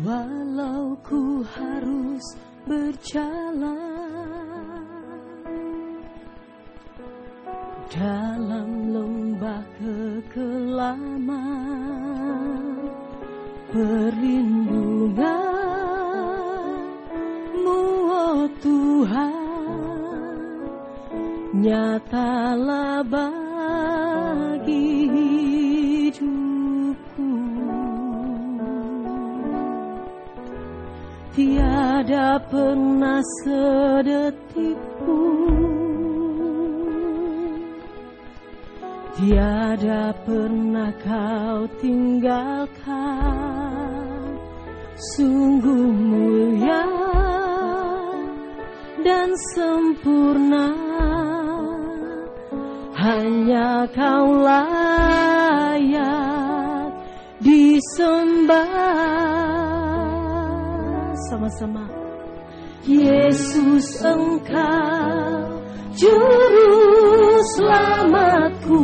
Walau ku harus berjalan dalam lembah kekelaman, perlindunganmu oh Tuhan nyatalah bagi tiada pernah sedetik pun tiada pernah kau tinggalkan. Sungguh mulia dan sempurna. Hanya kau layak disembah sama-sama Yesus engkau juru selamatku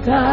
tinggalkan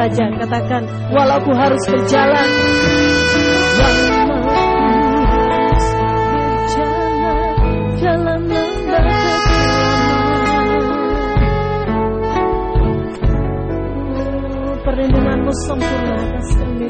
saja katakan walau ku harus berjalan Perlindunganmu sempurna atas kami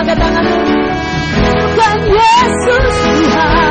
angkat tanganmu Bukan Yesus Tuhan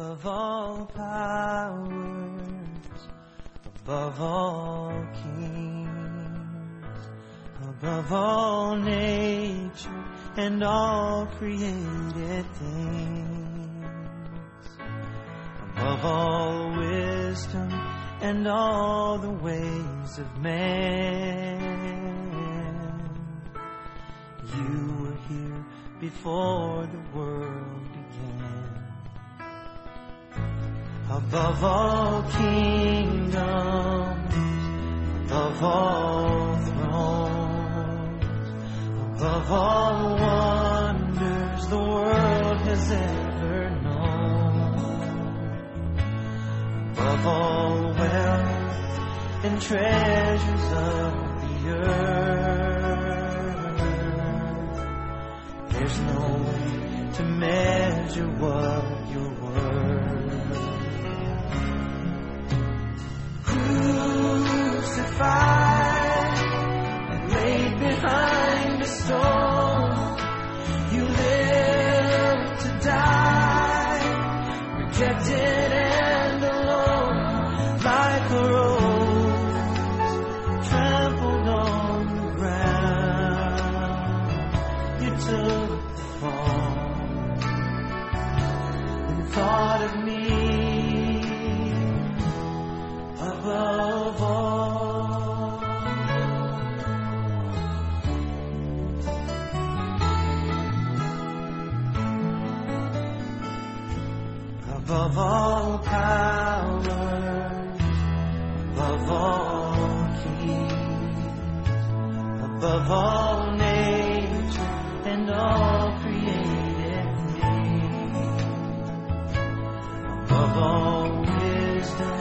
Above all powers, above all kings, above all nature and all created things, above all wisdom and all the ways of man. You were here before the world above all kingdoms, above all thrones, above all wonders the world has ever known, above all wealth and treasures of the earth. There's no way to measure what Crucified Above all powers, above all kings, above all nature and all created things above all wisdom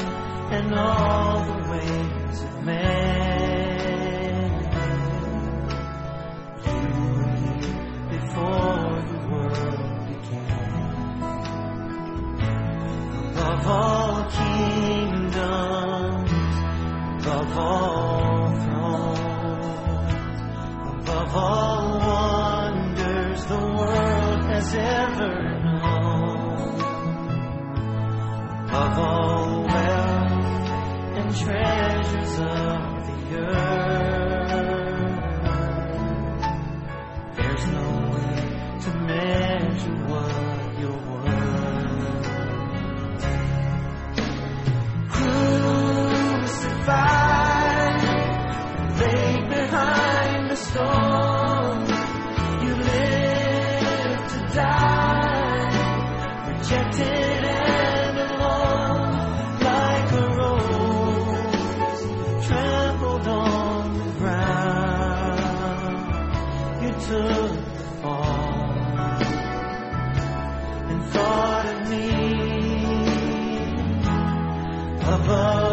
and all the ways of man. All thrones, above all wonders the world has ever known, above all stone, you live to die, rejected and alone, like a rose trampled on the ground. You took the fall and thought of me above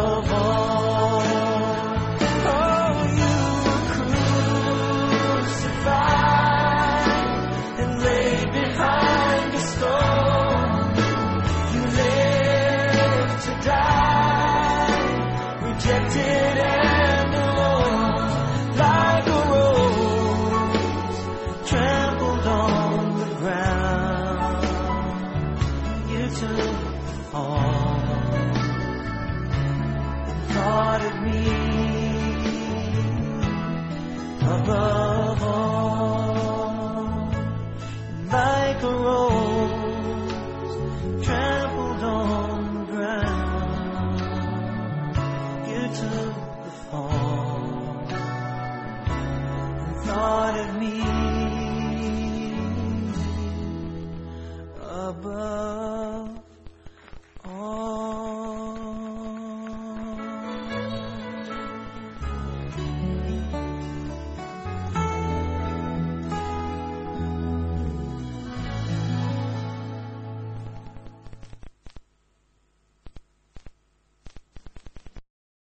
thought of me